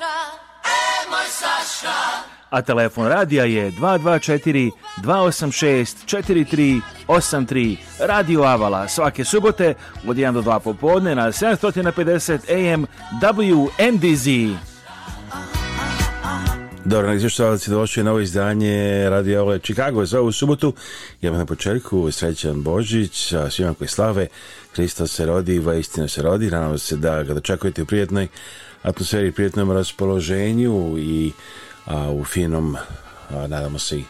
Saša, e moj Saša. A telefon radija je 224 286 4383 Radio Avala svake subote od 1 do 2 popodne na 750 AM WNDZ. Dobro, na izvještavac je došlo je novo izdanje Radio Ole Chicago za ovu subotu. Ja na početku srećan Božić, a svima koji slave, Hristo se rodi, va istina se rodi, nadam se da ga dočekujete u prijetnoj atmosferi prijetnom raspoloženju i a, u finom, a, nadamo se,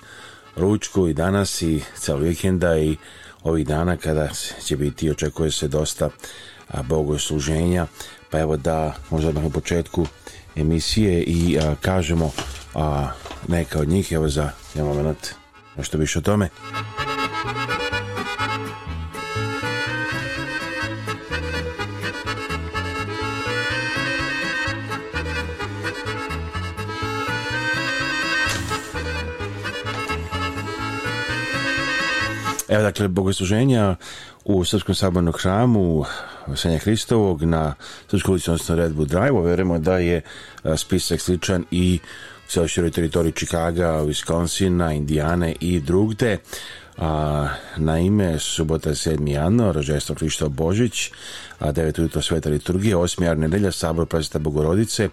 ručku i danas i celog vikenda i ovih dana kada će biti, očekuje se dosta bogosluženja. Pa evo da možda na početku emisije i a, kažemo a, neka od njih, evo za jedan moment nešto više o tome. Evo dakle, bogosluženja u Srpskom sabornom hramu Senja Hristovog na Srpskoj ulici, odnosno Redwood Drive. Verujemo da je e, spisak sličan i u cijeloj široj teritoriji Čikaga, Wiskonsina, Indijane i drugde. A, na ime subota 7. januar, Žesto Krišto Božić, 9 ujutro sveta liturgija, 8. jar nedelja, sabor prazita Bogorodice,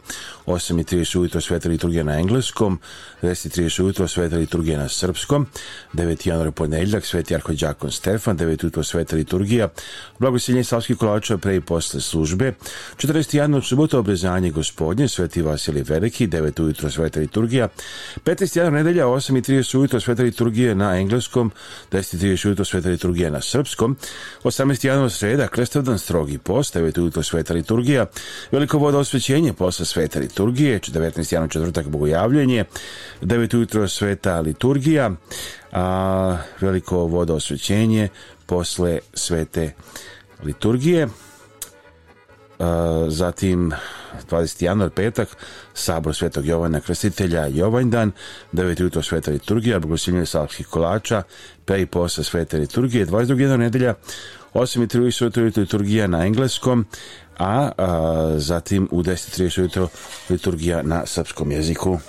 8.30 ujutro sveta liturgija na engleskom, 10.30 ujutro sveta liturgija na srpskom, 9. januar ponedeljak, sveti arhođakon Stefan, 9. ujutro sveta liturgija, blagosiljenje slavskih kolača pre i posle službe, 14. januar subota obrezanje gospodnje, sveti Vasilij Veliki, 9. ujutro sveta liturgija, 15. januar nedelja, 8.30 ujutro sveta liturgija na engleskom, 10.30 ujutro sveta liturgija na srpskom, 18. januar sreda, Krestevdan strogi i post, 9 ujutro sveta liturgija, veliko voda osvećenje posle sveta liturgije, 19. januar četvrtak bogojavljenje, 9 ujutro sveta liturgija, a veliko voda osvećenje posle svete liturgije, a, zatim 20. januar petak sabor svetog Jovana Krstitelja Jovanjdan, 9. ujutro sveta liturgija, bogosljivljenje slavskih kolača, pe i posle svete liturgije, 22. januar nedelja 8.30 ujutro liturgija na engleskom, a, a zatim u 10.30 ujutro liturgija na srpskom jeziku.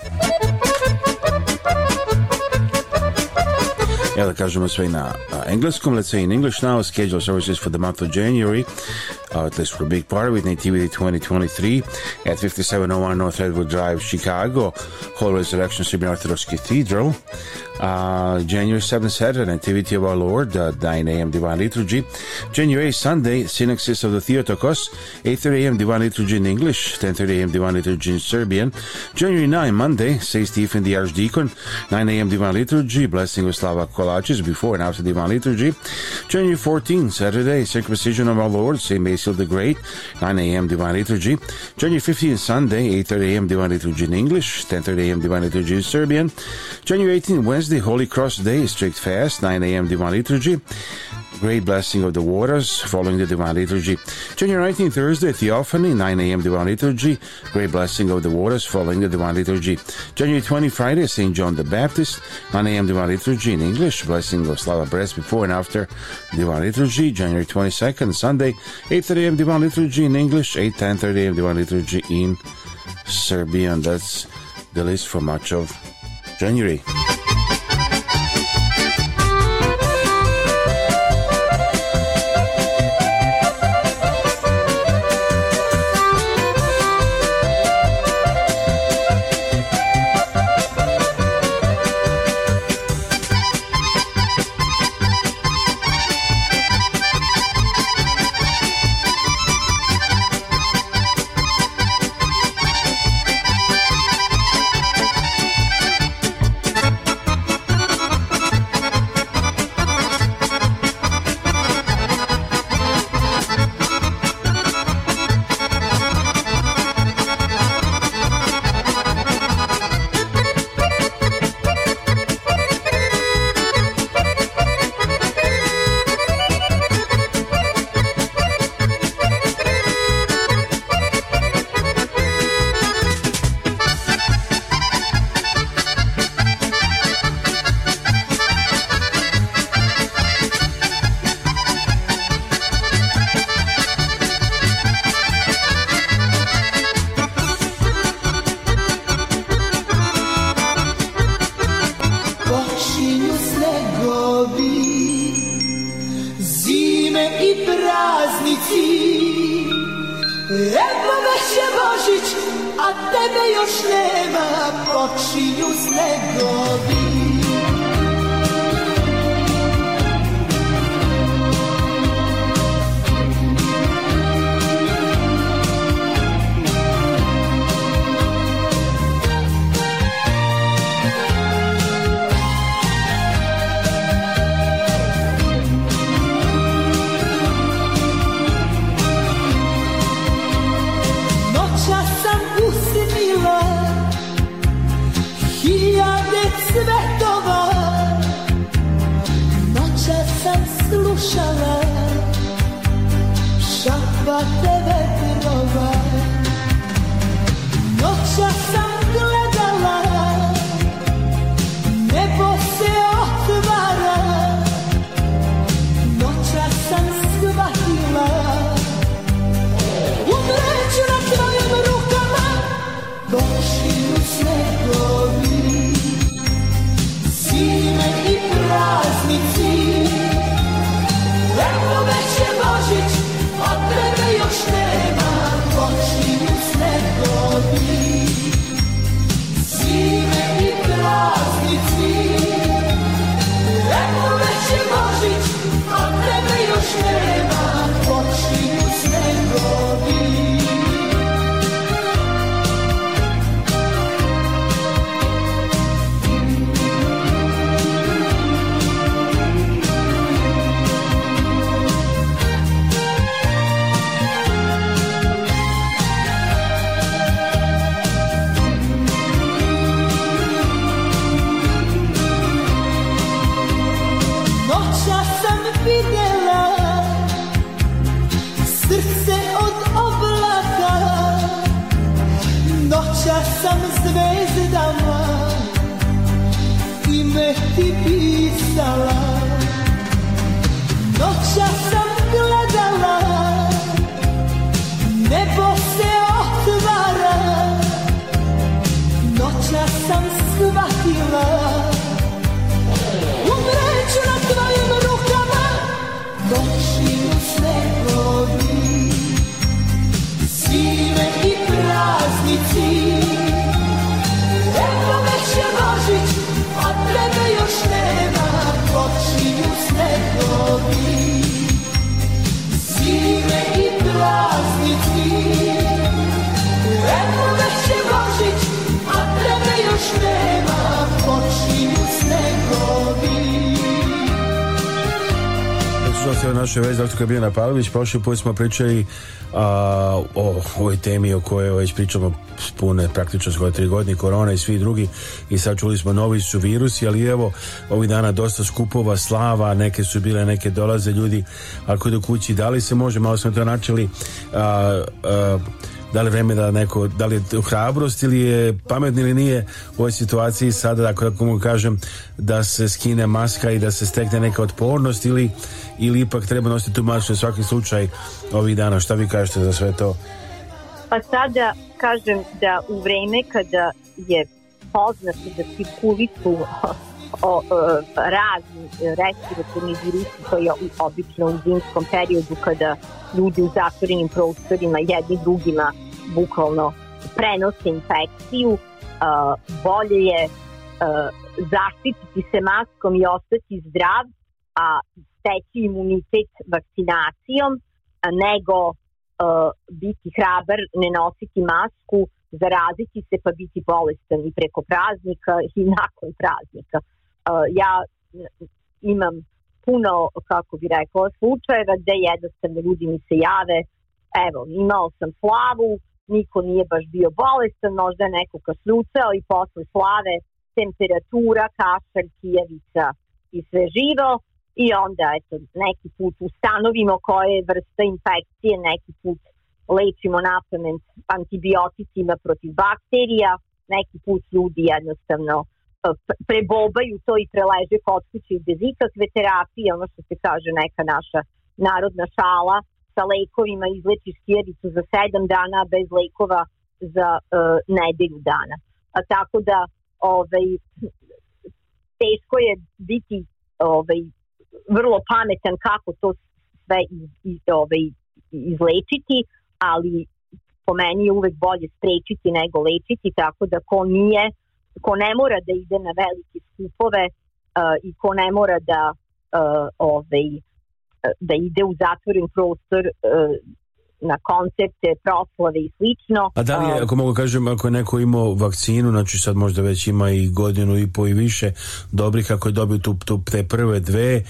Ja da kažemo sve na engleskom. Let's say in English now, schedule services for the month of January Uh, at least for a big part of it, Nativity 2023 at 5701 North Edward Drive, Chicago, Holy Resurrection Serbian Orthodox Cathedral. Uh, January 7th, Saturday, Nativity of Our Lord, uh, 9 a.m. Divine Liturgy. January 8th, Sunday, Synaxis of the Theotokos, 8.30 a.m. Divine Liturgy in English, 10.30 a.m. Divine Liturgy in Serbian. January 9th, Monday, St. Stephen the Archdeacon, 9 a.m. Divine Liturgy, Blessing with Slava Kolaches before and after Divine Liturgy. January 14th, Saturday, Circumcision of Our Lord, St. Mason Basil the Great, 9 a.m. Divine Liturgy. January 15th, Sunday, 8.30 a.m. Divine Liturgy in English, 10.30 a.m. Divine Liturgy in Serbian. January 18th, Wednesday, Holy Cross Day, strict fast, 9 a.m. Divine Liturgy great blessing of the waters following the Divine Liturgy. January 19th, Thursday, Theophany, 9 a.m. Divine Liturgy, great blessing of the waters following the Divine Liturgy. January 20, Friday, St. John the Baptist, 9 a.m. Divine Liturgy in English, blessing of Slava Breast before and after Divine Liturgy. January 22nd, Sunday, 8:30 a.m. Divine Liturgy in English, 8:10 30 a.m. Divine Liturgy in Serbian. That's the list for much of January. Slušajte ovaj već doktorka Biljana Pavlović, prošli put smo pričali a, o ovoj temi o kojoj već pričamo spune praktično skoro tri godine, korona i svi drugi i sad čuli smo novi su virusi, ali evo ovih dana dosta skupova, slava, neke su bile, neke dolaze ljudi, ako do kući, da li se može, malo smo to načeli a, a da li vreme da neko, da li je hrabrost ili je pametni ili nije u ovoj situaciji sada, ako dakle, ako mu kažem da se skine maska i da se stekne neka otpornost ili, ili ipak treba nositi tu masku u svaki slučaj ovih dana, šta vi kažete za sve to? Pa sada kažem da u vreme kada je poznato da cirkulicu o, e, razni respiratorni virusi koji obično u zimskom periodu kada ljudi u zatvorenim prostorima jedni drugima bukvalno prenose infekciju, a, e, bolje je a, e, zaštititi se maskom i ostati zdrav, a steći imunitet vakcinacijom, a nego a, biti hrabar, ne nositi masku, zaraziti se pa biti bolestan i preko praznika i nakon praznika ja imam puno, kako bi rekao, slučajeva gde jednostavno ljudi mi se jave, evo, imao sam slavu, niko nije baš bio bolestan, možda je neko kasnucao i posle slave temperatura, kašalj, kijavica i sve živo i onda eto, neki put ustanovimo koje je vrsta infekcije, neki put lečimo napamen antibioticima protiv bakterija, neki put ljudi jednostavno E, prebobaju to i preleže kod kuće bez ikakve terapije, ono što se kaže neka naša narodna šala sa lekovima izlečiš sjedicu za sedam dana bez lekova za e, nedelju dana. A tako da ovaj, teško je biti ovaj, vrlo pametan kako to sve iz, iz, ovaj, izlečiti, ali po meni je uvek bolje sprečiti nego lečiti, tako da ko nije ko ne mora da ide na velike skupove uh, i ko ne mora da uh, ovaj, uh, da ide u zatvoren prostor uh, na koncepte, proslave i slično. A da li je, um, ako mogu kažem, ako je neko imao vakcinu, znači sad možda već ima i godinu i po i više, dobrih ako je dobio tu, tu te prve dve,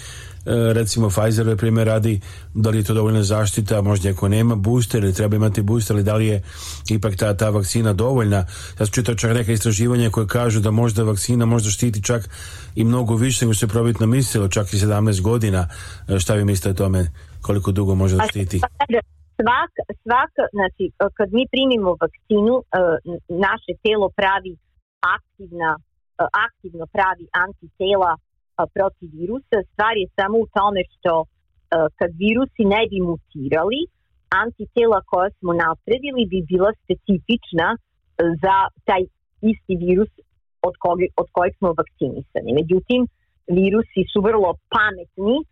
E, recimo Pfizerove primjer radi, da li je to dovoljna zaštita, možda ako nema booster ili treba imati booster, ali da li je ipak ta, ta vakcina dovoljna. Ja sam čitao čak neka istraživanja koje kažu da možda vakcina možda štiti čak i mnogo više nego što se probitno mislilo, čak i 17 godina. E, šta vi mislite o tome? Koliko dugo može da štiti? Svak, svak, znači, kad mi primimo vakcinu, e, naše telo pravi aktivna, aktivno pravi antitela Pa protiv virusa. Stvar je samo u tome što e, kad virusi ne bi mutirali, antitela koja smo napredili bi bila specifična e, za taj isti virus od, koga, od kojeg smo vakcinisani. Međutim, virusi su vrlo pametni, e,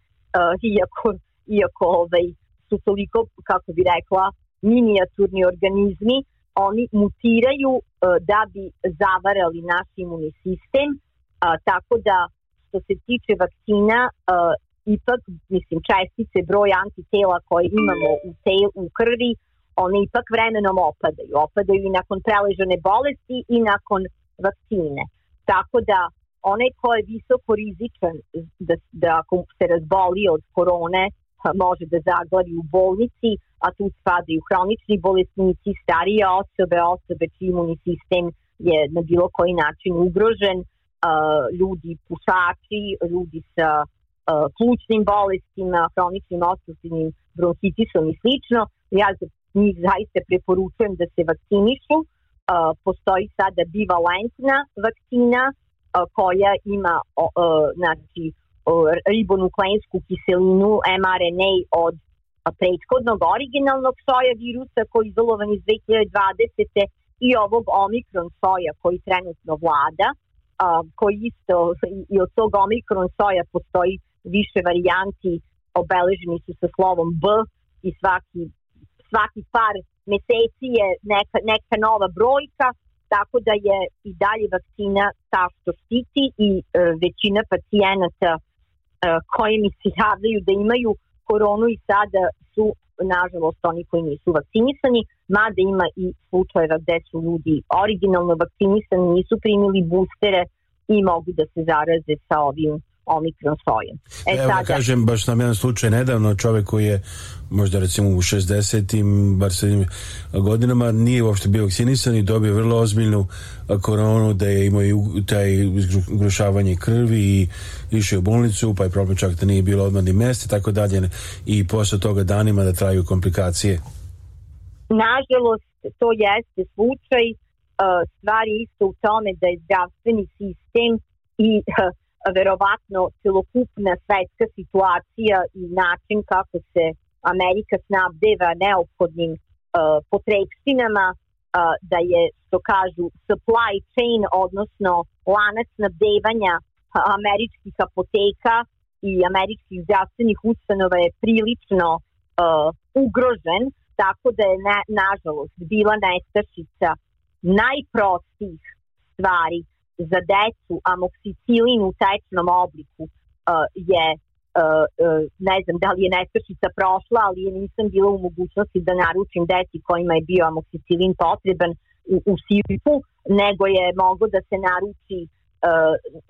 iako, iako ovaj, su toliko, kako bi rekla, minijaturni organizmi, oni mutiraju da bi zavarali naš imunni sistem, tako da što se tiče vakcina, uh, ipak, mislim, čestice, broj antitela koje imamo u, te, u krvi, one ipak vremenom opadaju. Opadaju i nakon preležene bolesti i nakon vakcine. Tako da onaj ko je visoko rizičan da, da ako se razboli od korone pa može da zaglavi u bolnici, a tu spadaju hronični bolesnici, starije osobe, osobe čiji imunni sistem je na bilo koji način ugrožen, ljudi pušači, ljudi sa plućnim bolestima, hroničnim ostrutivnim bronhitisom i slično. Ja za njih zaista preporučujem da se vakcinišu. Postoji sada bivalentna vakcina koja ima znači, ribonukleinsku kiselinu mRNA od prethodnog originalnog soja virusa koji je izolovan iz 2020. i ovog omikron soja koji trenutno vlada a, koji isto i od tog omikron soja postoji više varijanti, obeleženi su sa slovom B i svaki, svaki par meseci je neka, neka nova brojka, tako da je i dalje vakcina ta što štiti i e, većina pacijenata e, koji mi se javljaju da imaju koronu i sada su nažalost oni koji nisu vakcinisani, mada ima i slučajeva gde su ljudi originalno vakcinisani, nisu primili bustere i mogu da se zaraze sa ovim omikron sojem. E, Evo da sada... da kažem, baš sam jedan slučaj nedavno, čovek koji je možda recimo u 60-im, bar 7 godinama, nije uopšte bio vakcinisan i dobio vrlo ozbiljnu koronu da je imao i taj zgrušavanje krvi i išao u bolnicu, pa je problem čak da nije bilo odmah ni mesta, tako dalje i posle toga danima da traju komplikacije. Nažalost, to jeste slučaj, e, stvari isto u tome da je zdravstveni sistem i e, verovatno celokupna svetska situacija i način kako se Amerika snabdeva neophodnim e, potrebštinama da je, što kažu, supply chain, odnosno lanac snabdevanja američkih apoteka i američkih zdravstvenih ustanova je prilično uh, ugrožen, tako da je na, nažalost bila nestašica najprostijih stvari za decu, amoksicilin u tečnom obliku uh, je uh, uh, ne znam da li je nestašica prošla, ali je nisam bila u mogućnosti da naručim deci kojima je bio amoksicilin potreban u, u sipu, nego je moglo da se naruči uh,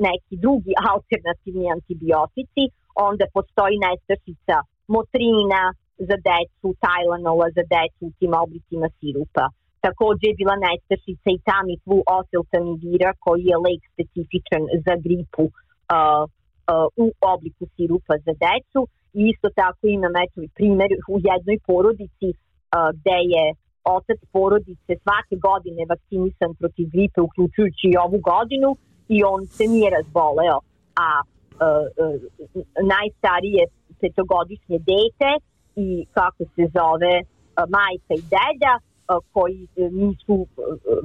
neki drugi alternativni antibiotici, onda postoji nestašica motrina, za decu, Tajlanola za decu u tim oblicima sirupa. Takođe je bila nestašica i Tamiflu oseltanivira koji je lek specifičan za gripu uh, uh, u obliku sirupa za decu i isto tako imam eto primer u jednoj porodici uh, gde je otac porodice svake godine vakcinisan protiv gripe uključujući i ovu godinu i on se nije razboleo a uh, uh, najstarije petogodišnje dete i kako se zove e, majka i deda e, koji e, nisu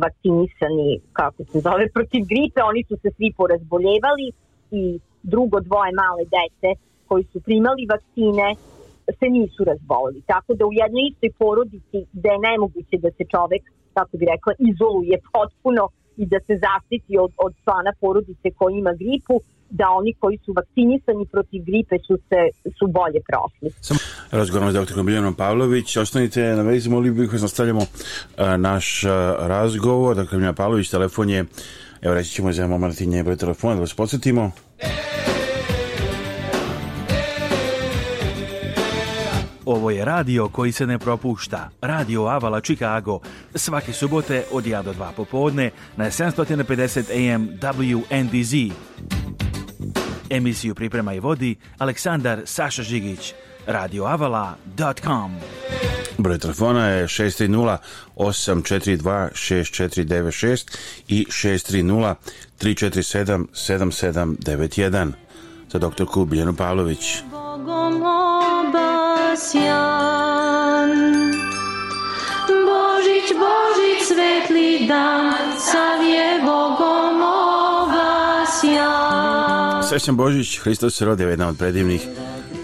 vakcinisani kako se zove protiv gripe, oni su se svi porazboljevali i drugo dvoje male dece koji su primali vakcine se nisu razbolili. Tako da u jednoj istoj porodici gde je nemoguće da se čovek, kako bi rekla, izoluje potpuno i da se zaštiti od, od člana porodice koji ima gripu, da oni koji su vakcinisani protiv gripe su se su bolje prošli. Samo razgovaramo s doktorom Biljanom Pavlović. Ostanite na vezi, molili bih vas da nastavljamo uh, naš razgovor. Dakle, Biljana Pavlović, telefon je, evo reći ćemo za moment i nje broj telefona, da vas podsjetimo. E! Ovo je radio koji se ne propušta. Radio Avala Chicago. Svake subote od 1 do 2 popodne na 750 AM WNDZ. Emisiju priprema i vodi Aleksandar Saša Žigić. radioavala.com Broj telefona je 630-842-6496 i 630-347-7791 za doktorku Biljanu Pavlović. Bogom Vasjan. Božić, Božić, svetli dan, sav je Bogom ovasjan. Srećan Božić, Hristos se rodio jedna od predivnih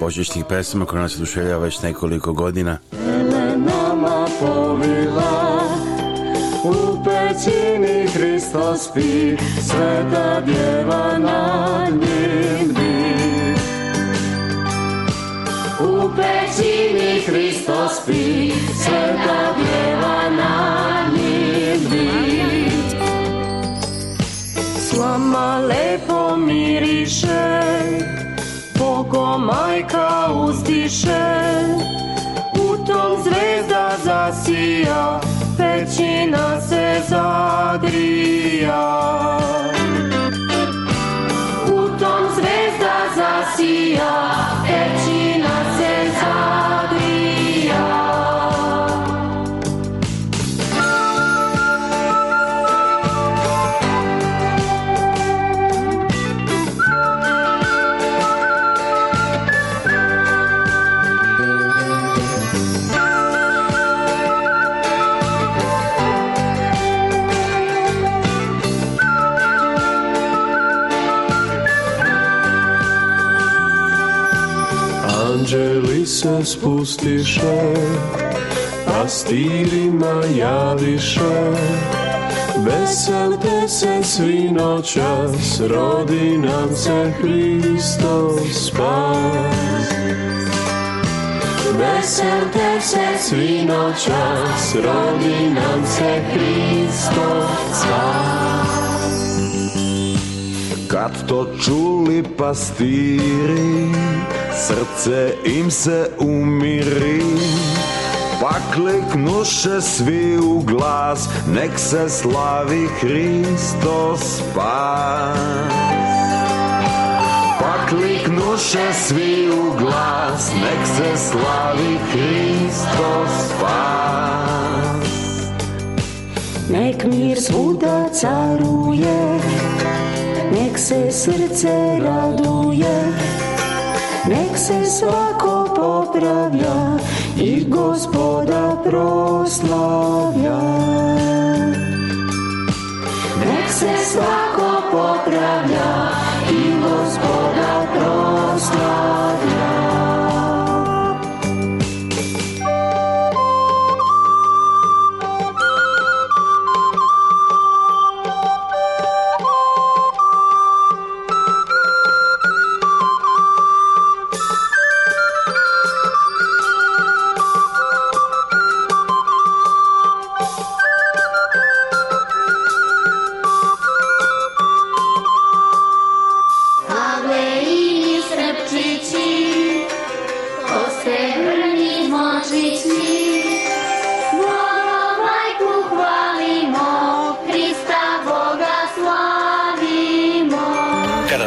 božićnih pesama koja nas oduševljava već nekoliko godina. Jelenama povila, u pećini Hristos spi, sveta djeva nad njim pećini Hristos spi, sveta bjeva na njivi. Slama lepo miriše, Bogo majka uzdiše, u tom zvezda zasija, pećina se zagrija. U tom zvezda zasija, pećina anđeli se spustiše, pastirima javiše, Veselte se svi noćas, rodi nam se Hristos spas. Veselte se svi noćas, rodi nam se Hristos spas. Kad to čuli pastiri, Srce im se umiri, Pakleknuše svi u glas, nek se slavi Hristos spas. Kliknuše svi u glas, nek se slavi Hristos spas. Nek mir svuda caruje, nek se srce raduje, nek se svako popravlja i gospoda proslavlja. Nek se svako popravlja i gospoda proslavlja.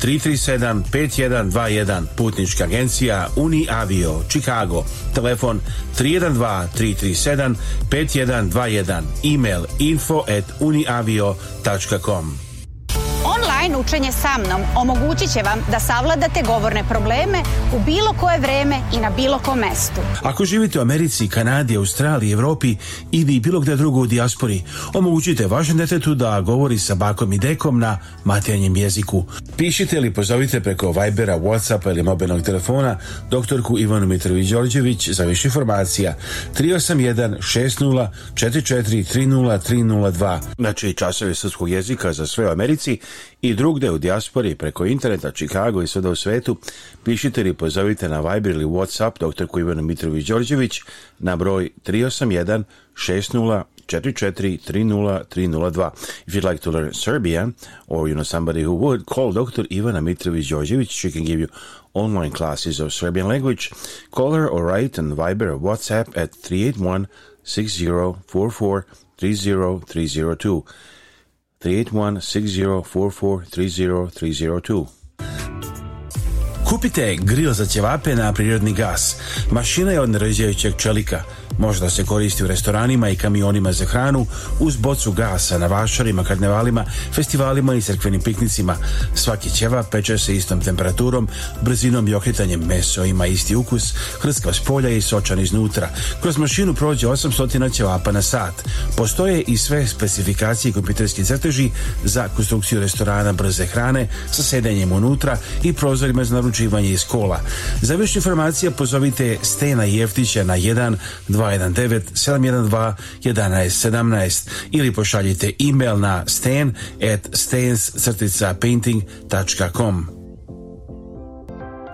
337 5121 Putnička agencija Uniavio Chicago Telefon 312 337 5121 Email info at uniavio.com Sjajno učenje sa mnom omogućit će vam da savladate govorne probleme u bilo koje vreme i na bilo kom mestu. Ako živite u Americi, Kanadi, Australiji, Evropi ili bilo gde drugo u dijaspori, omogućite vašem detetu da govori sa bakom i dekom na materijanjem jeziku. Pišite ili pozovite preko Vibera, Whatsappa ili mobilnog telefona doktorku Ivanu Mitrović-Đorđević za više informacija 381 60 44 30 302. Znači, časovi srpskog jezika za sve u Americi i drugde u dijaspori preko interneta Chicago i svuda u svetu, pišite ili pozovite na Viber ili Whatsapp dr. Ivanu Mitrović Đorđević na broj 381 60 4430302. If you'd like to learn Serbian or you know somebody who would, call Dr. Ivana mitrović Đorđević. She can give you online classes of Serbian language. Call her or write on Viber or WhatsApp at 381 6044 30302. 381 6044 Kupite grio za ćevape na prirodni gas. Mašina je od narađajućeg čelika – Možda se koristi u restoranima i kamionima za hranu uz bocu gasa na vašarima, karnevalima, festivalima i crkvenim piknicima. Svaki ćeva peče se istom temperaturom, brzinom i okretanjem meso ima isti ukus, hrskav s polja i sočan iznutra. Kroz mašinu prođe 800 ćevapa na sat. Postoje i sve specifikacije i kompjuterski crteži za konstrukciju restorana brze hrane sa sedenjem unutra i prozorima za naručivanje iz kola. Za više informacija pozovite Stena Jeftića na 1 219 712 11 17 ili pošaljite email na stan at stans-painting.com.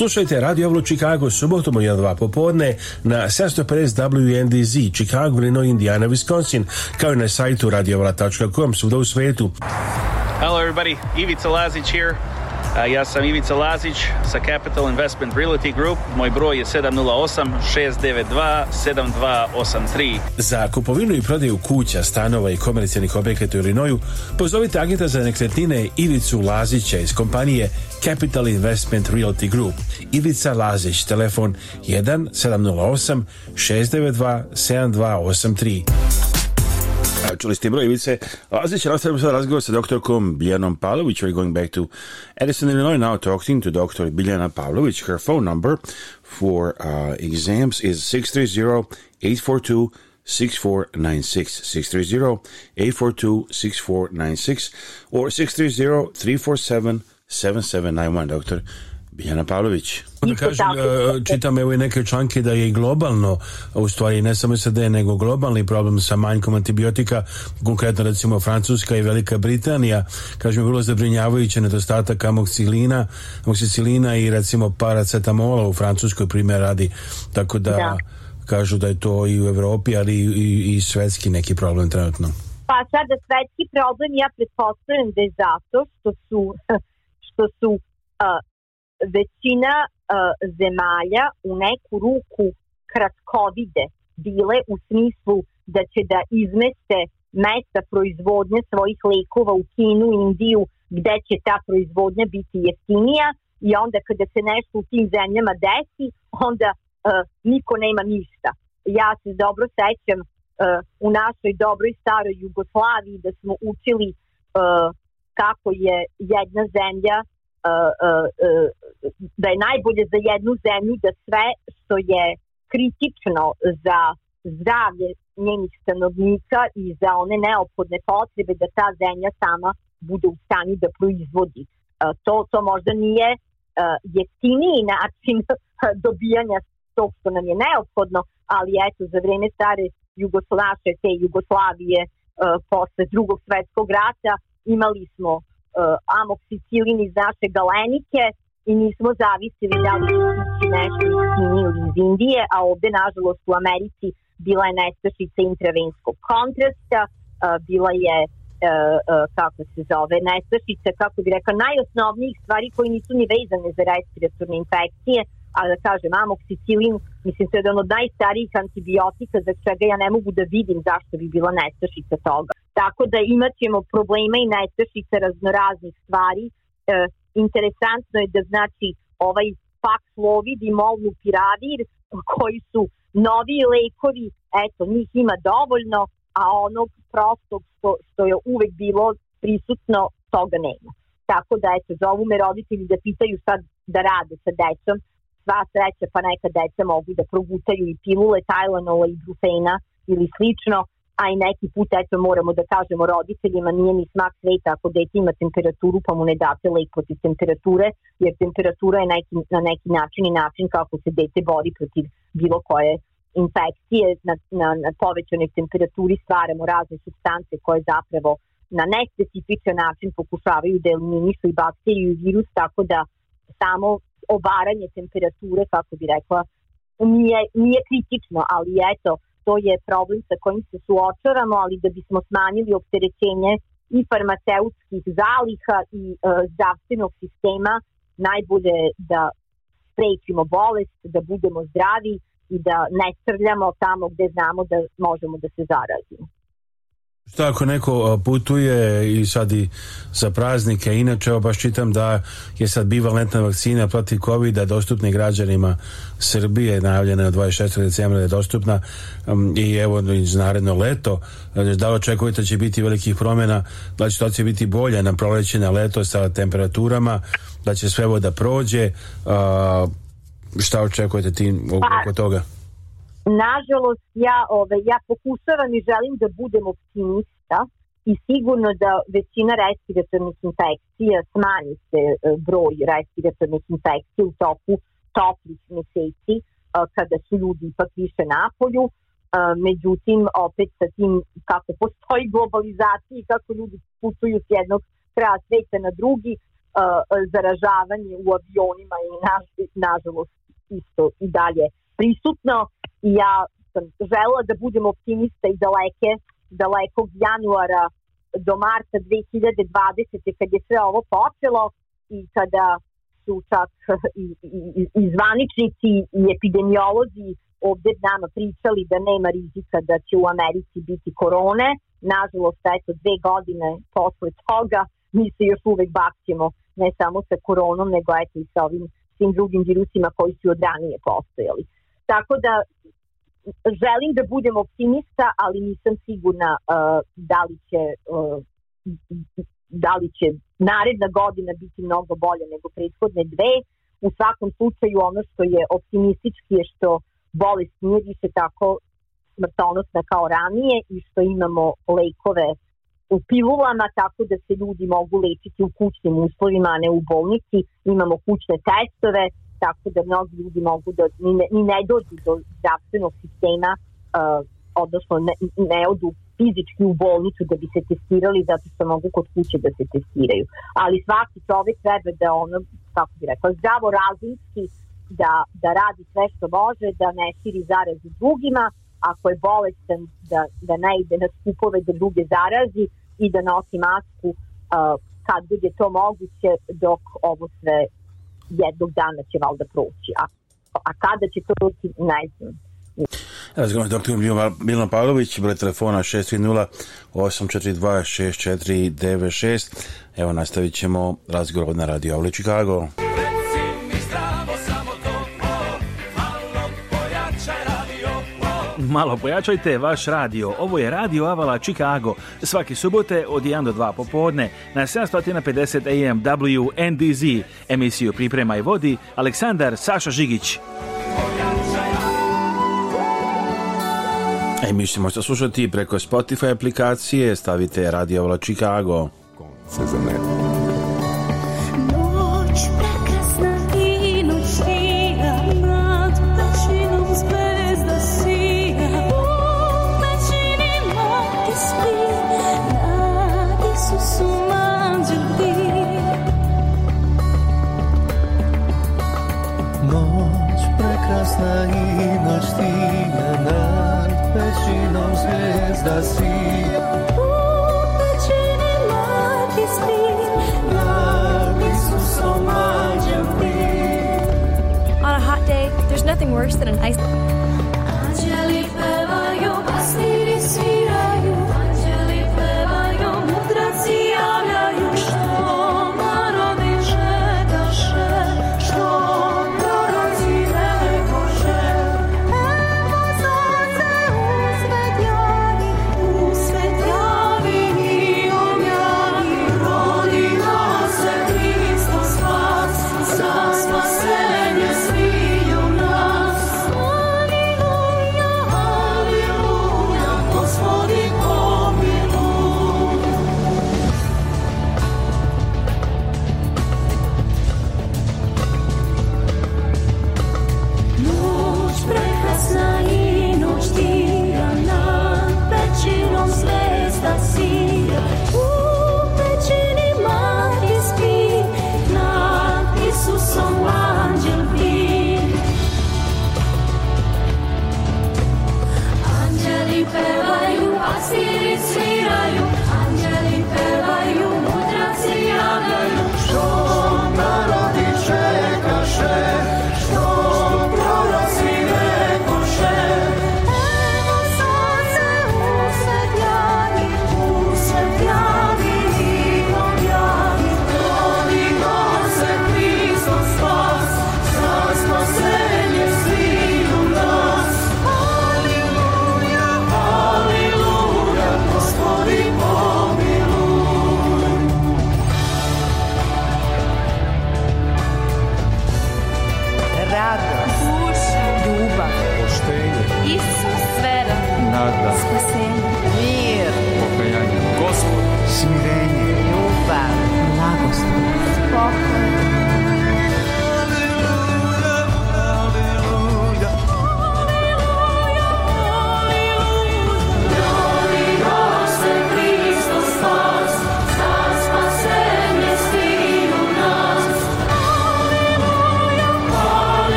Slušajte Radio Avlu Chicago subotom u 1-2 popodne na 750 WNDZ Chicago, Illinois, Indiana, Wisconsin kao i na sajtu radioavla.com svuda u svetu. Hello everybody, Ivica Lazić here. Ja sam Ivica Lazić sa Capital Investment Realty Group. Moj broj je 708-692-7283. Za kupovinu i prodaju kuća, stanova i komercijalnih objekata u Illinoisu pozovite agenta za nekretnine Ivicu Lazića iz kompanije Capital Investment Realty Group. Ivica Lazić, telefon 1 708 692 7283. čuli ste broj Ivice Lazić, and nastavimo sada razgovor sa doktorkom Biljanom Pavlović. We're going back to Edison, Illinois, now talking to Dr. Biljana Pavlović. Her phone number for uh, exams is 630-842-6496. 630-842-6496 or 630-347-7791. Doctor, Biljana Pavlović. Pa da kažem, e, čitam evo i neke članke da je globalno, u stvari ne samo SAD, nego globalni problem sa manjkom antibiotika, konkretno recimo Francuska i Velika Britanija, kažem, vrlo zabrinjavajući nedostatak amoxilina, amoksicilina i recimo paracetamola u Francuskoj primjer radi, tako da, da, kažu da je to i u Evropi, ali i, i, i svetski neki problem trenutno. Pa sada svetski problem ja pretpostavljam da je zato što su, što su uh, većina e, zemalja u neku ruku kratkovide bile u smislu da će da izmeste mesta proizvodnje svojih lekova u Kinu, Indiju, gde će ta proizvodnja biti jeftinija i onda kada se nešto u tim zemljama desi, onda uh, niko nema ništa. Ja se dobro sećam uh, u našoj dobroj staroj Jugoslaviji da smo učili uh, kako je jedna zemlja uh, uh, uh, da je najbolje za jednu zemlju da sve što je kritično za zdravlje njenih stanovnika i za one neophodne potrebe da ta zemlja sama bude u stanju da proizvodi. E, to, to možda nije e, jeftiniji način dobijanja tog što nam je neophodno, ali eto, za vreme stare Jugoslavije, te Jugoslavije, e, posle drugog svetskog rata, imali smo amoksicilin iz naše galenike, i nismo zavisili da li će nešto iz Kini ili iz Indije, a ovde nažalost u Americi bila je nestašica intravenskog kontrasta, bila je e, e, kako se zove, nestašica, kako bi rekla, najosnovnijih stvari koji nisu ni vezane za respiratorne infekcije, a da kažem, amoksicilin, mislim, to je jedan od najstarijih antibiotika za čega ja ne mogu da vidim zašto bi bila nestašica toga. Tako da imat ćemo problema i nestašica raznoraznih stvari, e, interesantno je da znači ovaj faks Lovid i Molnu Piravir koji su novi lekovi, eto, njih ima dovoljno, a onog prostog što, što je uvek bilo prisutno, toga nema. Tako da, eto, zovu me roditelji da pitaju sad da rade sa decom, sva sreća, pa neka deca mogu da progutaju i pilule Tylanola i Brufena ili slično, a i neki put, eto, moramo da kažemo roditeljima, nije ni smak sveta ako dete ima temperaturu, pa mu ne date lek protiv temperature, jer temperatura je neki, na neki način i način kako se dete bori protiv bilo koje infekcije. Na, na, na povećanoj temperaturi stvaramo razne substance koje zapravo na nespecifičan način pokušavaju da eliminišu i bakteriju i virus, tako da samo obaranje temperature, kako bi rekla, nije, nije kritično, ali eto, to je problem sa kojim se suočavamo, ali da bismo smanjili opterećenje i farmaceutskih zaliha i e, zdravstvenog sistema, najbolje da sprečimo bolest, da budemo zdravi i da ne srljamo tamo gde znamo da možemo da se zarazimo. Šta ako neko putuje i sad i za praznike, inače baš čitam da je sad bivalentna vakcina protiv covid dostupna građanima Srbije, najavljena je od 26. decembra da je dostupna mm, i evo iz naredno leto, znači, da li očekujete da će biti velikih promjena, da će li će biti bolje na proleće, na leto sa temperaturama, da će sve voda prođe, šta očekujete ti pa, oko toga? Nažalost, ja, ove, ja pokušavam i želim da budem optimista i sigurno da većina respiratornih infekcija smanji se e, broj respiratornih infekcija u toku toplih meseci e, kada su ljudi ipak više napolju. E, međutim, opet sa tim kako postoji globalizacija i kako ljudi putuju s jednog kraja sveta na drugi, zaražavanje u avionima i naš, nažalost isto i dalje prisutno i ja sam žela da budem optimista i daleke, dalekog januara do marta 2020. kad je sve ovo počelo i kada su čak i, i, i zvaničnici i epidemiolozi ovde nama pričali da nema rizika da će u Americi biti korone. Nažalost, eto, dve godine posle toga mi se još uvek bakćemo ne samo sa koronom, nego eto i sa ovim svim drugim virusima koji su odranije postojali. Tako da želim da budem optimista, ali nisam sigurna uh, da li će uh, da li će naredna godina biti mnogo bolja nego prethodne dve. U svakom slučaju ono što je optimistički je što bolest nije više tako smrtonosna kao ranije i što imamo lekove u pilulama tako da se ljudi mogu lečiti u kućnim uslovima, a ne u bolnici. Imamo kućne testove, tako da mnogi ljudi mogu da ni ne, ni ne dođu do zdravstvenog sistema, uh, odnosno ne, ne odu fizički u bolnicu da bi se testirali zato što mogu kod kuće da se testiraju. Ali svaki čovjek treba da ono, kako bi rekao, zdravo razumski da, da radi sve što može, da ne širi zarazu drugima, ako je bolestan da, da ne ide na skupove da druge zarazi i da nosi masku uh, kad bude to moguće dok ovo sve jednog dana će valjda proći. A, a kada će to proći, ne znam. Razgovorom s doktorom pa- Milan Pavlović, broj telefona 630-842-6496. Evo, nastavit ćemo razgovor na Radio Avle Čikago. Čikago. malo pojačajte vaš radio. Ovo je Radio Avala Chicago. Svaki subote od 1 do 2 popodne na 750 AM WNDZ. Emisiju priprema i vodi Aleksandar Saša Žigić. Emisiju možete slušati preko Spotify aplikacije. Stavite Radio Avala Chicago. Konce za mene.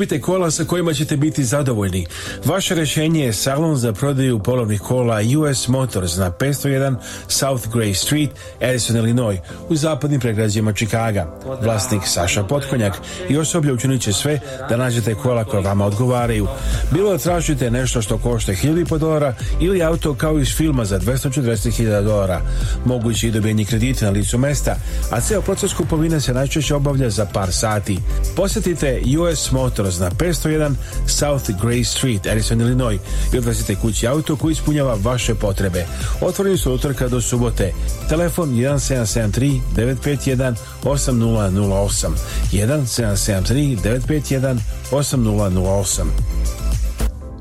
kupite kola sa kojima ćete biti zadovoljni. Vaše rešenje je salon za prodaju polovnih kola US Motors na 501 South Gray Street, Edison, Illinois, u zapadnim pregrađima Čikaga. Vlasnik Saša Potkonjak i osoblje učinit sve da nađete kola koja vama odgovaraju. Bilo da tražite nešto što košta 1.500 dolara ili auto kao iz filma za 240.000 dolara. Moguće i dobijenje kredit na licu mesta, a ceo proces kupovine se najčešće obavlja za par sati. Posjetite US Motors na 501 South Gray Street, Edison, Illinois i odvezite kući auto koji ispunjava vaše potrebe. Otvoreni su utorka do subote. Telefon 1773 951 8008 1773 951 8008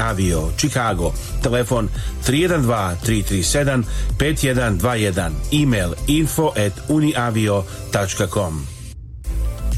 avio, Chicago, telefon 312-337-5121, email info at uniavio.com.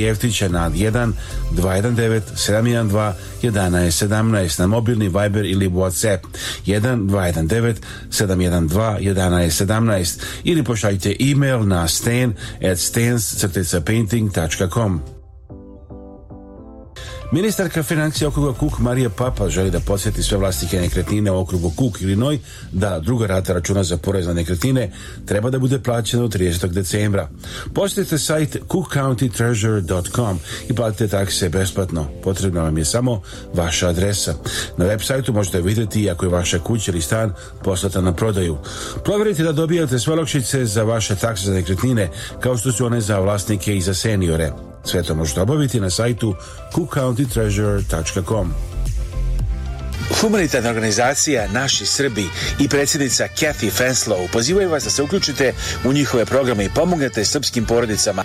Jevtića na 1 219 712 11 17 na mobilni Viber ili WhatsApp 1 219 712 11 17 ili pošaljite e-mail na stan at stans-painting.com Ministarka financija okruga Kuk Marija Papa želi da podsjeti sve vlasnike nekretnine u okrugu Kuk ili Noj da druga rata računa za porez na nekretnine treba da bude plaćena od 30. decembra. Posjetite sajt cookcountytreasure.com i platite takse besplatno. Potrebna vam je samo vaša adresa. Na web sajtu možete vidjeti ako je vaša kuća ili stan poslata na prodaju. Proverite da dobijate sve lokšice za vaše takse za nekretnine kao što su one za vlasnike i za seniore. Sve to možete obaviti na sajtu cookcountytreasure.com. Humanitarna organizacija Naši Srbi i predsjednica Kathy Fenslow pozivaju vas da se uključite u njihove programe i pomognete srpskim porodicama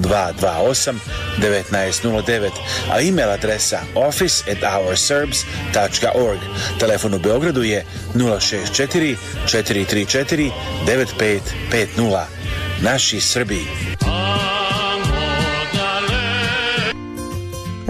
228 1909, a email adresa office@ourserbs.org. Telefon u Beogradu je 064 434 9550. Naši Srbi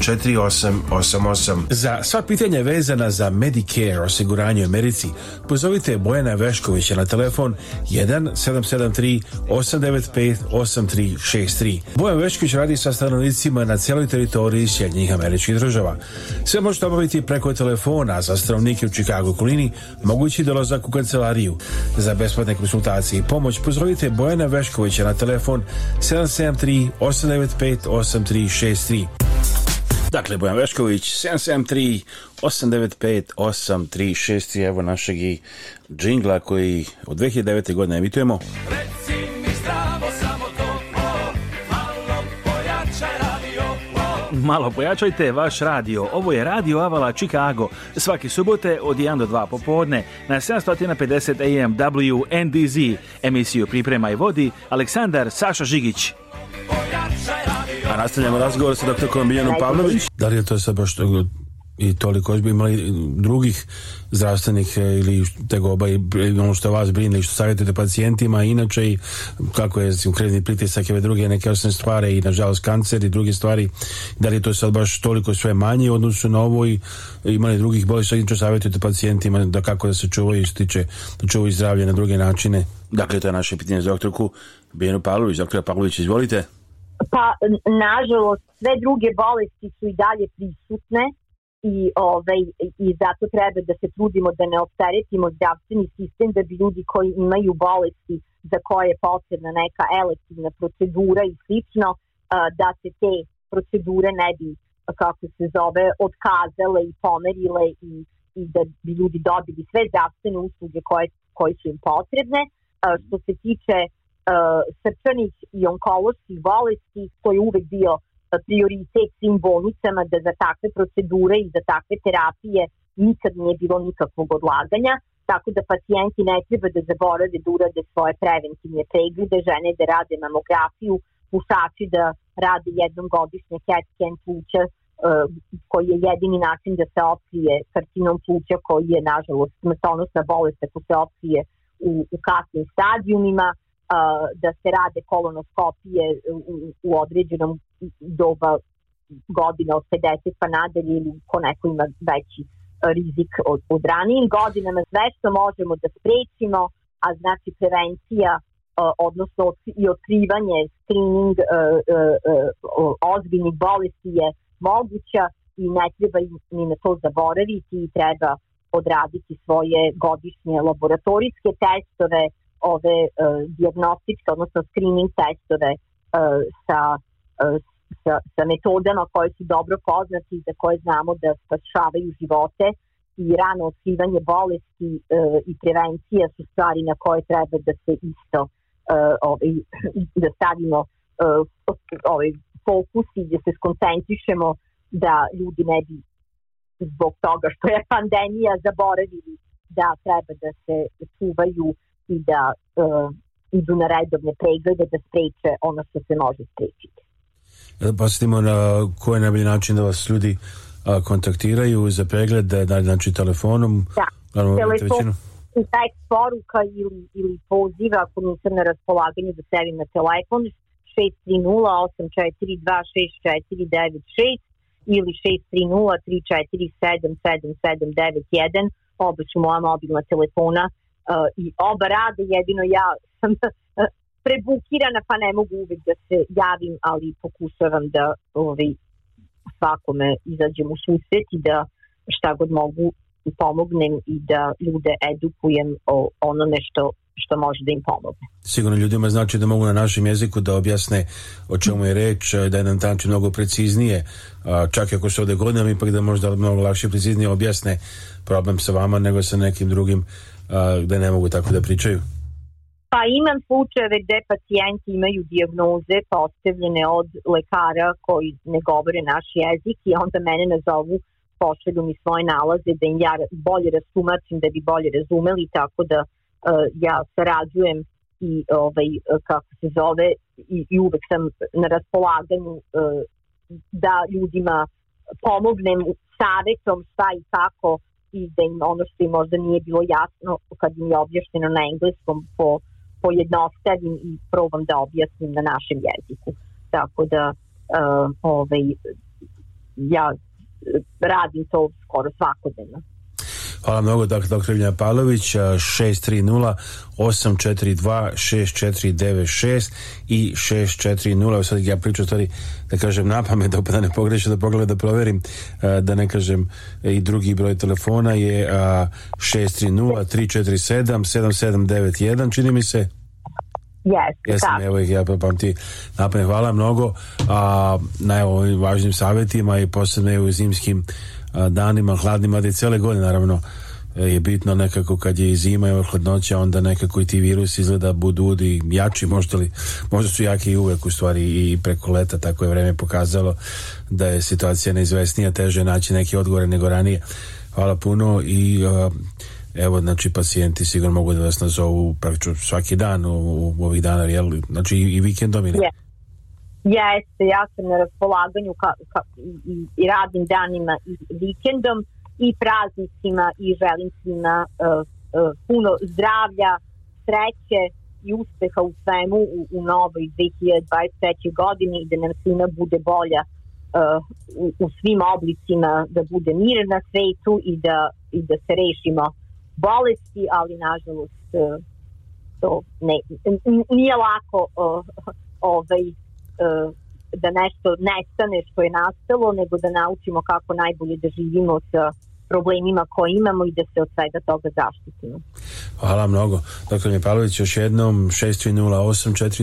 4888. Za sva pitanja vezana za Medicare osiguranje u Americi, pozovite Bojana Veškovića na telefon 1773 895 8363. Bojan Vešković radi sa stanovnicima na cijeloj teritoriji Sjednjih američkih država. Sve možete obaviti preko telefona za stanovnike u Čikagu Kulini, mogući dolazak u kancelariju. Za besplatne konsultacije i pomoć pozovite Bojana Veškovića na telefon 773 895 8363. Dakle, Bojan Vešković, 773 895 836 i evo našeg i džingla koji od 2009. godine emitujemo. Reci mi zdravo samo to, o, malo pojačaj radio. O. Malo pojačajte vaš radio. Ovo je Radio Avala Chicago. Svaki subote od 1 do 2 popodne na 750 AM WNDZ. Emisiju priprema i vodi Aleksandar Saša Žigić. Pojačaj radio. A nastavljamo razgovor sa doktorkom Biljanom Pavlović. Da li je to sad baš i toliko bi imali e, drugih zdravstvenih e, ili tegoba i e, ono što vas brine i što savjetujete pacijentima inače i kako je kredni pritisak i ove druge neke osnovne stvari i nažalost kancer i druge stvari da li je to sad baš toliko sve manje u odnosu na ovo i imali drugih bolesti što savjetujete pacijentima da kako da se čuvaju i stiče da čuvaju zdravlje na druge načine Dakle, to je naše pitanje za doktorku Bijenu Pavlović. Doktora Pavlović, izvolite pa nažalost sve druge bolesti su i dalje prisutne i, ovaj, i zato treba da se trudimo da ne opteretimo zdravstveni sistem da bi ljudi koji imaju bolesti za koje je potrebna neka elektivna procedura i slično da se te procedure ne bi kako se zove odkazale i pomerile i, i da bi ljudi dobili sve zdravstvene usluge koje, koji su im potrebne. Što se tiče Uh, srčanih i onkoloških bolesti, to je uvek bio uh, prioritet svim bolnicama da za takve procedure i za takve terapije nikad nije bilo nikakvog odlaganja, tako da pacijenti ne treba da zaborave da urade svoje preventivne preglede, žene da rade mamografiju, pušači da rade jednom godišnje CAT scan pluća, uh, koji je jedini način da se otkrije karcinom pluća koji je nažalost smrtonosna bolest ako se otkrije u, u kasnim stadijumima, da se rade kolonoskopije u, u određenom doba godina od 50 pa nadalje ili ko neko ima veći rizik od, od ranijim godinama, sve što možemo da sprečimo, a znači prevencija odnosno i otkrivanje screening ozbiljnih bolesti je moguća i ne treba ni na to zaboraviti i treba odraditi svoje godišnje laboratorijske testove, ove e, diagnostike, odnosno screening testove e, sa, e, sa, sa metodama koje su dobro poznati i za koje znamo da spašavaju živote i rano otkrivanje bolesti i prevencija su stvari na koje treba da se isto ovaj, da stavimo ovaj, fokus i da se skoncentrišemo da ljudi ne bi zbog toga što je pandemija zaboravili da treba da se čuvaju i da uh, idu na redovne preglede da spreče ono što se može sprečiti. Da e, pa postavimo na e, koji najbolji način da vas ljudi a, kontaktiraju za pregled, da je da, znači telefonom? Da, telefon, i tekst poruka ili, ili poziva ako nisam na raspolaganju da sevim na telefon 630-842-6496 ili 630-347-7791 oba moja mobilna telefona uh, i oba rade, jedino ja sam uh, prebukirana pa ne mogu uvek da se javim, ali pokušavam da ovaj, svakome izađem u susret i da šta god mogu pomognem i da ljude edukujem o onome što što može da im pomogne. Sigurno ljudima znači da mogu na našem jeziku da objasne o čemu je reč, eh, da je nam tanči mnogo preciznije, čak i ako se ode godinama, ipak da možda mnogo lakše preciznije objasne problem sa vama nego sa nekim drugim a, gde ne mogu tako da pričaju? Pa imam slučajeve gde pacijenti imaju diagnoze postavljene pa od lekara koji ne govore naš jezik i onda mene nazovu pošalju mi svoje nalaze da im ja bolje rastumačim da bi bolje razumeli tako da uh, ja sarađujem i ovaj kako se zove i, i uvek sam na raspolaganju uh, da ljudima pomognem savetom šta i kako i da im ono što im možda nije bilo jasno kad im je objašnjeno na engleskom po, pojednostavim i probam da objasnim na našem jeziku. Tako da uh, ovaj, ja radim to skoro svakodnevno. Hvala mnogo, dakle, dr. Iljana Pavlović, 630-842-6496 i 640, sad ja pričam stvari, da kažem na pamet, da, da ne pogrešim, da pogledam, da proverim, da ne kažem e, i drugi broj telefona je 630-347-7791, čini mi se. Yes, Jesam, da. evo ih, ja pamti napad. Hvala mnogo a, na ovim važnim savjetima i posebno u zimskim danima hladnima, da je cele godine naravno e, je bitno nekako kad je zima i hladnoća, onda nekako i ti virus izgleda budu i jači, možda, li, možda su jaki i uvek u stvari i preko leta, tako je vreme pokazalo da je situacija neizvesnija, teže naći neke odgovore nego ranije. Hvala puno i evo, znači, pacijenti sigurno mogu da vas nazovu praktično svaki dan u, u ovih dana, jel? Znači, i vikendom ili... Yeah. Jeste, ja sam na raspolaganju ka, ka, i, i radnim danima i vikendom i praznicima i želim svima uh, uh, puno zdravlja, sreće i uspeha u svemu u, u novoj 2023. godini i da nam svima bude bolja uh, u, u svim oblicima, da bude mir na svetu i da, i da se rešimo bolesti, ali nažalost uh, to ne, nije lako uh, ovaj E, da nešto nestane što je nastalo, nego da naučimo kako najbolje da živimo sa problemima koje imamo i da se od svega toga zaštitimo. Hvala mnogo. Doktor Njepalović, još jednom 6308496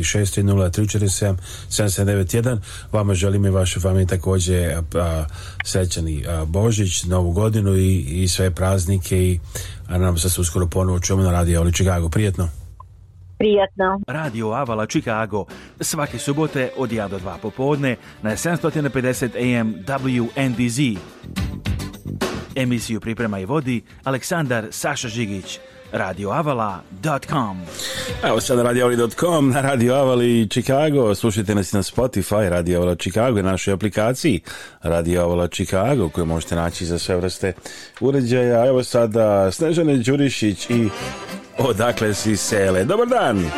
i 630347791. 7791. Vama želim i vaše familiji takođe a, srećani a, Božić, Novu godinu i, i sve praznike i a nam da se uskoro ponovo čujemo na Radio Oli Chicago. Prijetno. Prijatno. Radio Avala Chicago svake subote od 1 do 2 popodne na 750 AM WNDZ. Emisiju priprema i vodi Aleksandar Saša Žigić radioavala.com Evo sad radioavali.com na Radio Avali Chicago. Slušajte nas na Spotify, Radio Avala Chicago i našoj aplikaciji Radio Avala Chicago koju možete naći za sve vrste uređaja. Evo sada Snežane Đurišić i odakle si sele. Dobar dan!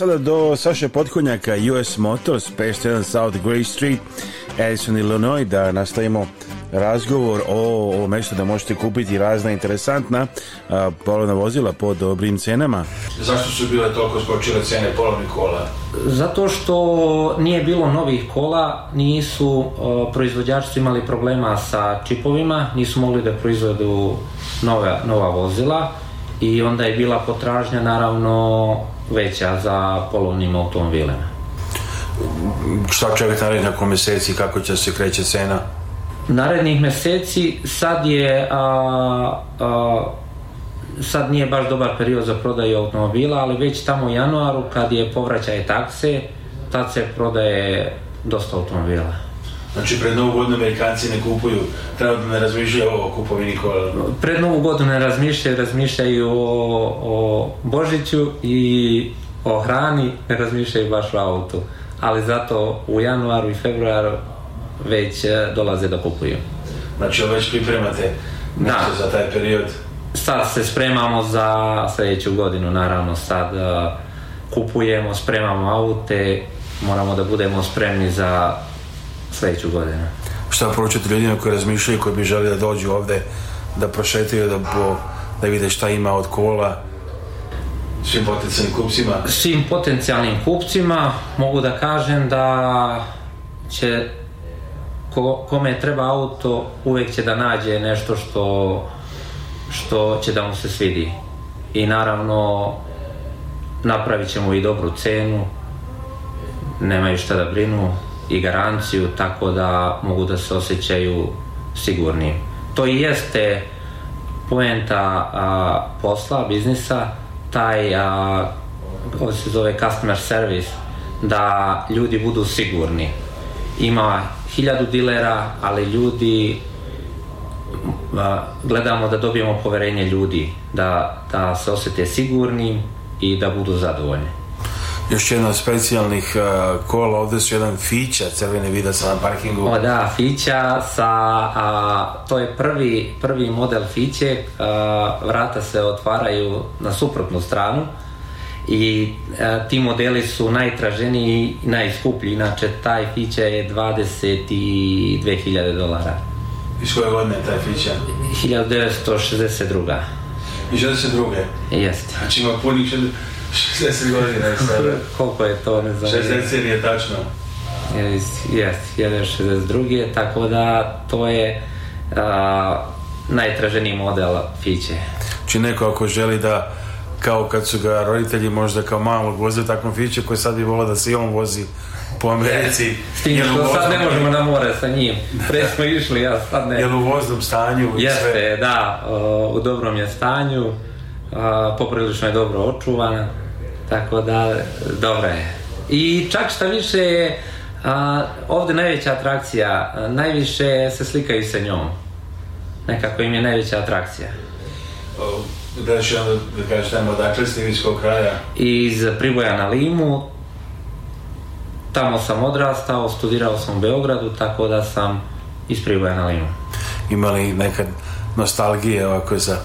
sada do Saše Potkonjaka US Motors 51 South Gray Street Edison, Illinois da nastavimo razgovor o ovom mestu da možete kupiti razna interesantna a, polovna vozila po dobrim cenama. Zašto su bile toliko skočile cene polovnih kola? Zato što nije bilo novih kola, nisu a, proizvođači imali problema sa čipovima, nisu mogli da proizvedu nove, nova vozila i onda je bila potražnja naravno veća za polovnim automobilima. Šta čekate narednih ako meseci, kako će se kreće cena? Narednih meseci sad je a, a, sad nije baš dobar period za prodaju automobila, ali već tamo u januaru kad je povraćaj takse, tad se prodaje dosta automobila. Znači, pred Novu godinu Amerikanci ne kupuju, trenutno ne razmišljaju o kupovini kola. Pred Novu godinu ne razmišljaju, razmišljaju o, o Božiću i o hrani, ne razmišljaju baš o autu. Ali zato u januaru i februaru već e, dolaze da kupuju. Znači, već pripremate da. za taj period? Sad se spremamo za sledeću godinu, naravno. Sad e, kupujemo, spremamo aute, moramo da budemo spremni za sledeću godinu. Šta poručite ljudima koji razmišljaju, koji bi želi da dođu ovde, da prošetaju, da, bo, da vide šta ima od kola, svim potencijalnim kupcima? Svim potencijalnim kupcima mogu da kažem da će ko, kome treba auto uvek će da nađe nešto što što će da mu se svidi i naravno napravit ćemo i dobru cenu nemaju šta da brinu i garanciju tako da mogu da se osjećaju sigurni. To i jeste poenta a, posla, biznisa, taj, a, ovo se zove customer service, da ljudi budu sigurni. Ima hiljadu dilera, ali ljudi a, gledamo da dobijemo poverenje ljudi, da, da se osete sigurni i da budu zadovoljni još jedna od specijalnih uh, kola, ovdje su jedan Fića, crveni vida sa parkingu. O da, Fića sa, a, to je prvi, prvi model Fiće, a, e, vrata se otvaraju na suprotnu stranu i a, e, ti modeli su najtraženiji i najskuplji, inače taj Fića je 22.000 dolara. Iz koje godine je taj Fića? 1962. I 62. Jeste. Znači ima punih 60... 60 godina je sada. Koliko je to, ne znam. 60 je tačno. Jes, 62 je, tako da to je a, najtraženiji model Fiće. Znači neko ako želi da kao kad su ga roditelji možda kao malog vozili takvom fiće koji sad bi volao da se i on vozi po Americi. S tim što sad ne možemo na more sa njim. Pre smo išli, ja sad ne. Jel u voznom stanju? Jeste, sve. da. O, u dobrom je stanju a, poprilično je dobro očuvana, tako da dobra je. I čak šta više je a, ovde najveća atrakcija, a, najviše se slikaju sa njom. Nekako im je najveća atrakcija. Da ću onda da kažeš tamo, odakle ste iz kog kraja? Iz Priboja na Limu, tamo sam odrastao, studirao sam u Beogradu, tako da sam iz Priboja na Limu. Imali nekad nostalgije ovako za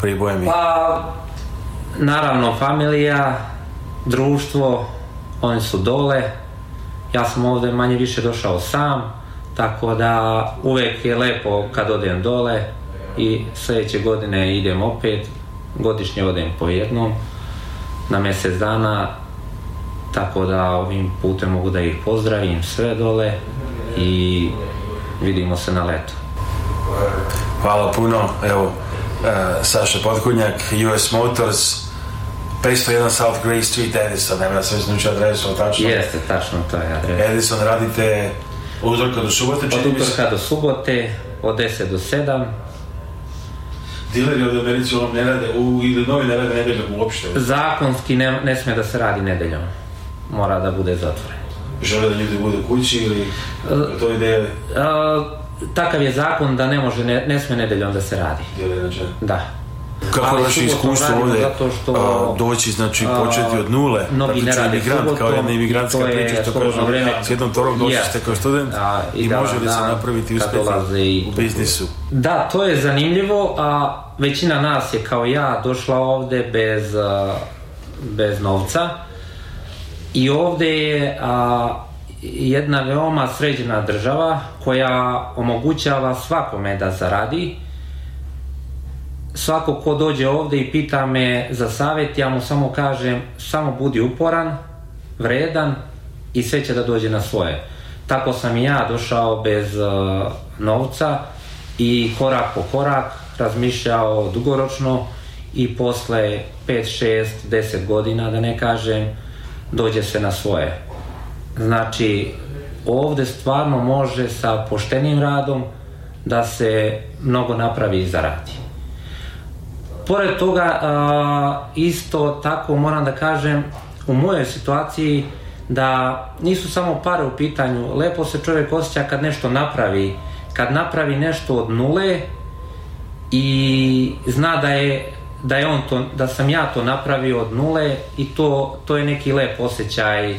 Pribojem Pa, naravno, familija, društvo, oni su dole, ja sam ovde manje više došao sam, tako da uvek je lepo kad odem dole i sledeće godine idem opet, godišnje odem po jednom, na mesec dana, tako da ovim putem mogu da ih pozdravim sve dole i vidimo se na letu. Hvala puno, evo, Uh, Saša Potkunjak, US Motors, 501 South Grey Street, Edison, ne da sam iznučio adresu, tačno? Jeste, tačno, to je adres. Edison, radite od utorka do subote? Od utorka do subote, od 10 do 7. Dileri od u Americi ne rade, u ili novi ne rade nedeljom uopšte. Zakonski ne, ne sme da se radi nedeljom. Mora da bude zatvoren. Žele da ljudi budu kući ili to ideje? A, uh, takav je zakon da ne može, ne, ne sme nedeljom da se radi. Da. Kako je vaše iskustvo ovde zato što, a, doći, znači početi od nule, mnogi dakle, ne imigrant, subotom, kao jedna imigrantska je priča što kažu, vreme, s jednom torom došli ste kao student a, da, i, i da, može li da, se napraviti uspeh u biznisu? Da, to je zanimljivo, a većina nas je kao ja došla ovde bez, a, bez novca i ovde je a, jedna veoma sređena država koja omogućava svakome da zaradi. Svako ko dođe ovde i pita me za savet, ja mu samo kažem samo budi uporan, vredan i sve će da dođe na svoje. Tako sam i ja došao bez uh, novca i korak po korak razmišljao dugoročno i posle 5, 6, 10 godina, da ne kažem, dođe se na svoje. Znači, ovde stvarno može sa poštenim radom da se mnogo napravi i zaradi. Pored toga, isto tako moram da kažem, u mojoj situaciji da nisu samo pare u pitanju, lepo se čovjek osjeća kad nešto napravi, kad napravi nešto od nule i zna da je da je on to, da sam ja to napravio od nule i to, to je neki lep osjećaj uh,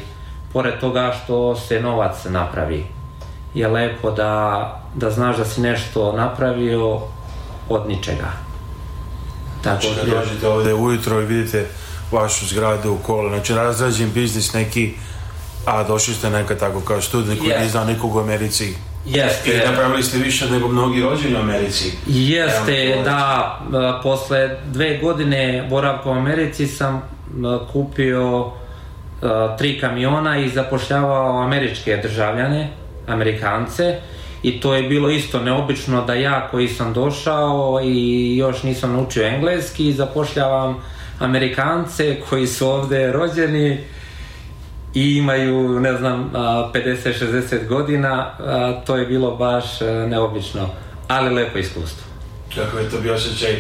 pored toga što se novac napravi je lepo da, da znaš da si nešto napravio od ničega. Tako znači, da dođete ovde ujutro i vidite vašu zgradu u kolo, znači razrađen biznis neki, a došli ste neka tako kao student koji yes. ne nekog u Americi. Jeste. I napravili ste više nego mnogi rođeni u Americi. Jeste, da, posle dve godine boravka u Americi sam kupio E, tri kamiona i zapošljavao američke državljane, amerikance, i to je bilo isto neobično da ja koji sam došao i još nisam naučio engleski zapošljavam Amerikance koji su ovde rođeni i imaju ne znam 50-60 e, godina e, to je bilo baš neobično ali lepo iskustvo kako je to bio osjećaj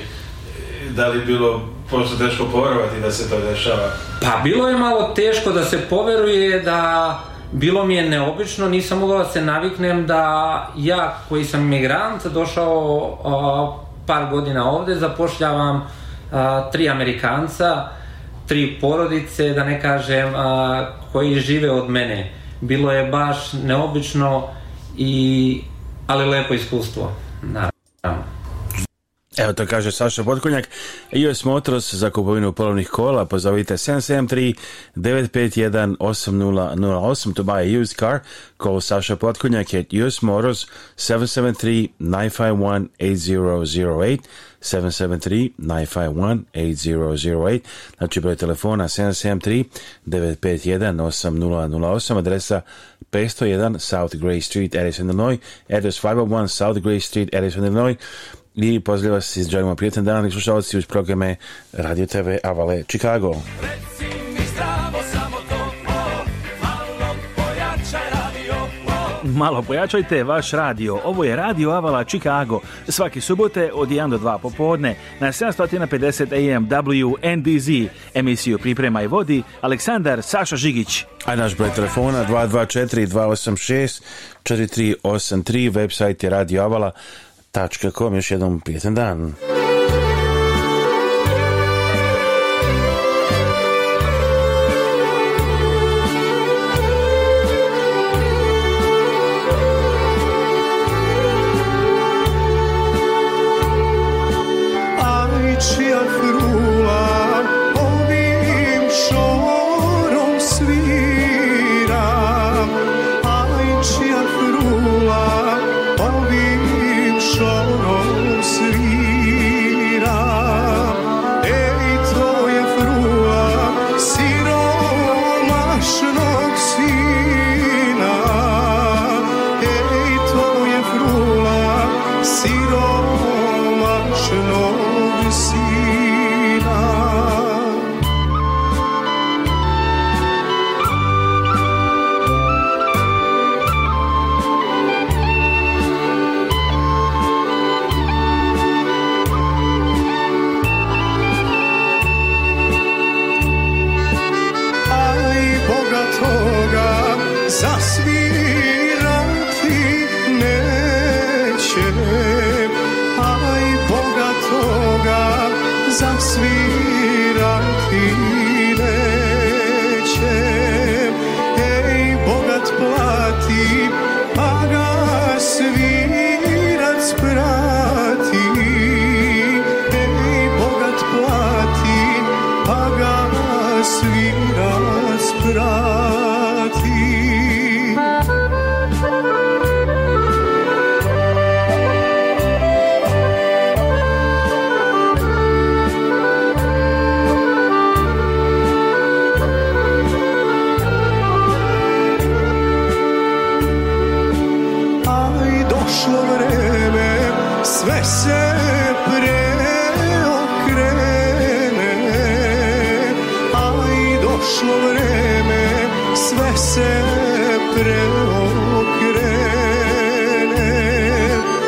da li bilo prosto teško poverovati da se to dešava. Pa bilo je malo teško da se poveruje da bilo mi je neobično, nisam mogao da se naviknem da ja koji sam migrant došao a, par godina ovde, zapošljavam a, tri Amerikanca, tri porodice, da ne kažem, a, koji žive od mene. Bilo je baš neobično i ali lepo iskustvo, naravno. Evo to kaže Saša Potkonjak. US Motors za kupovinu polovnih kola pozovite 773-951-8008 to buy a used car. Call Saša Potkonjak at US Motors 773-951-8008 773-951-8008 Znači broj telefona 773-951-8008 Adresa 501 South Gray Street, Edison, Illinois Address 501 South Gray Street, Edison, Illinois i pozdravlja se iz Džarima Prijetan dan i slušalci uz programe Radio TV Avale Chicago. Malo pojačajte vaš radio. Ovo je Radio Avala Chicago. Svaki subote od 1 do 2 popodne na 750 AM WNDZ. Emisiju priprema i vodi Aleksandar Saša Žigić. A naš broj telefona 224 286 4383. Website je Radio Avala.com podcast.com, još jednom prijetan dan.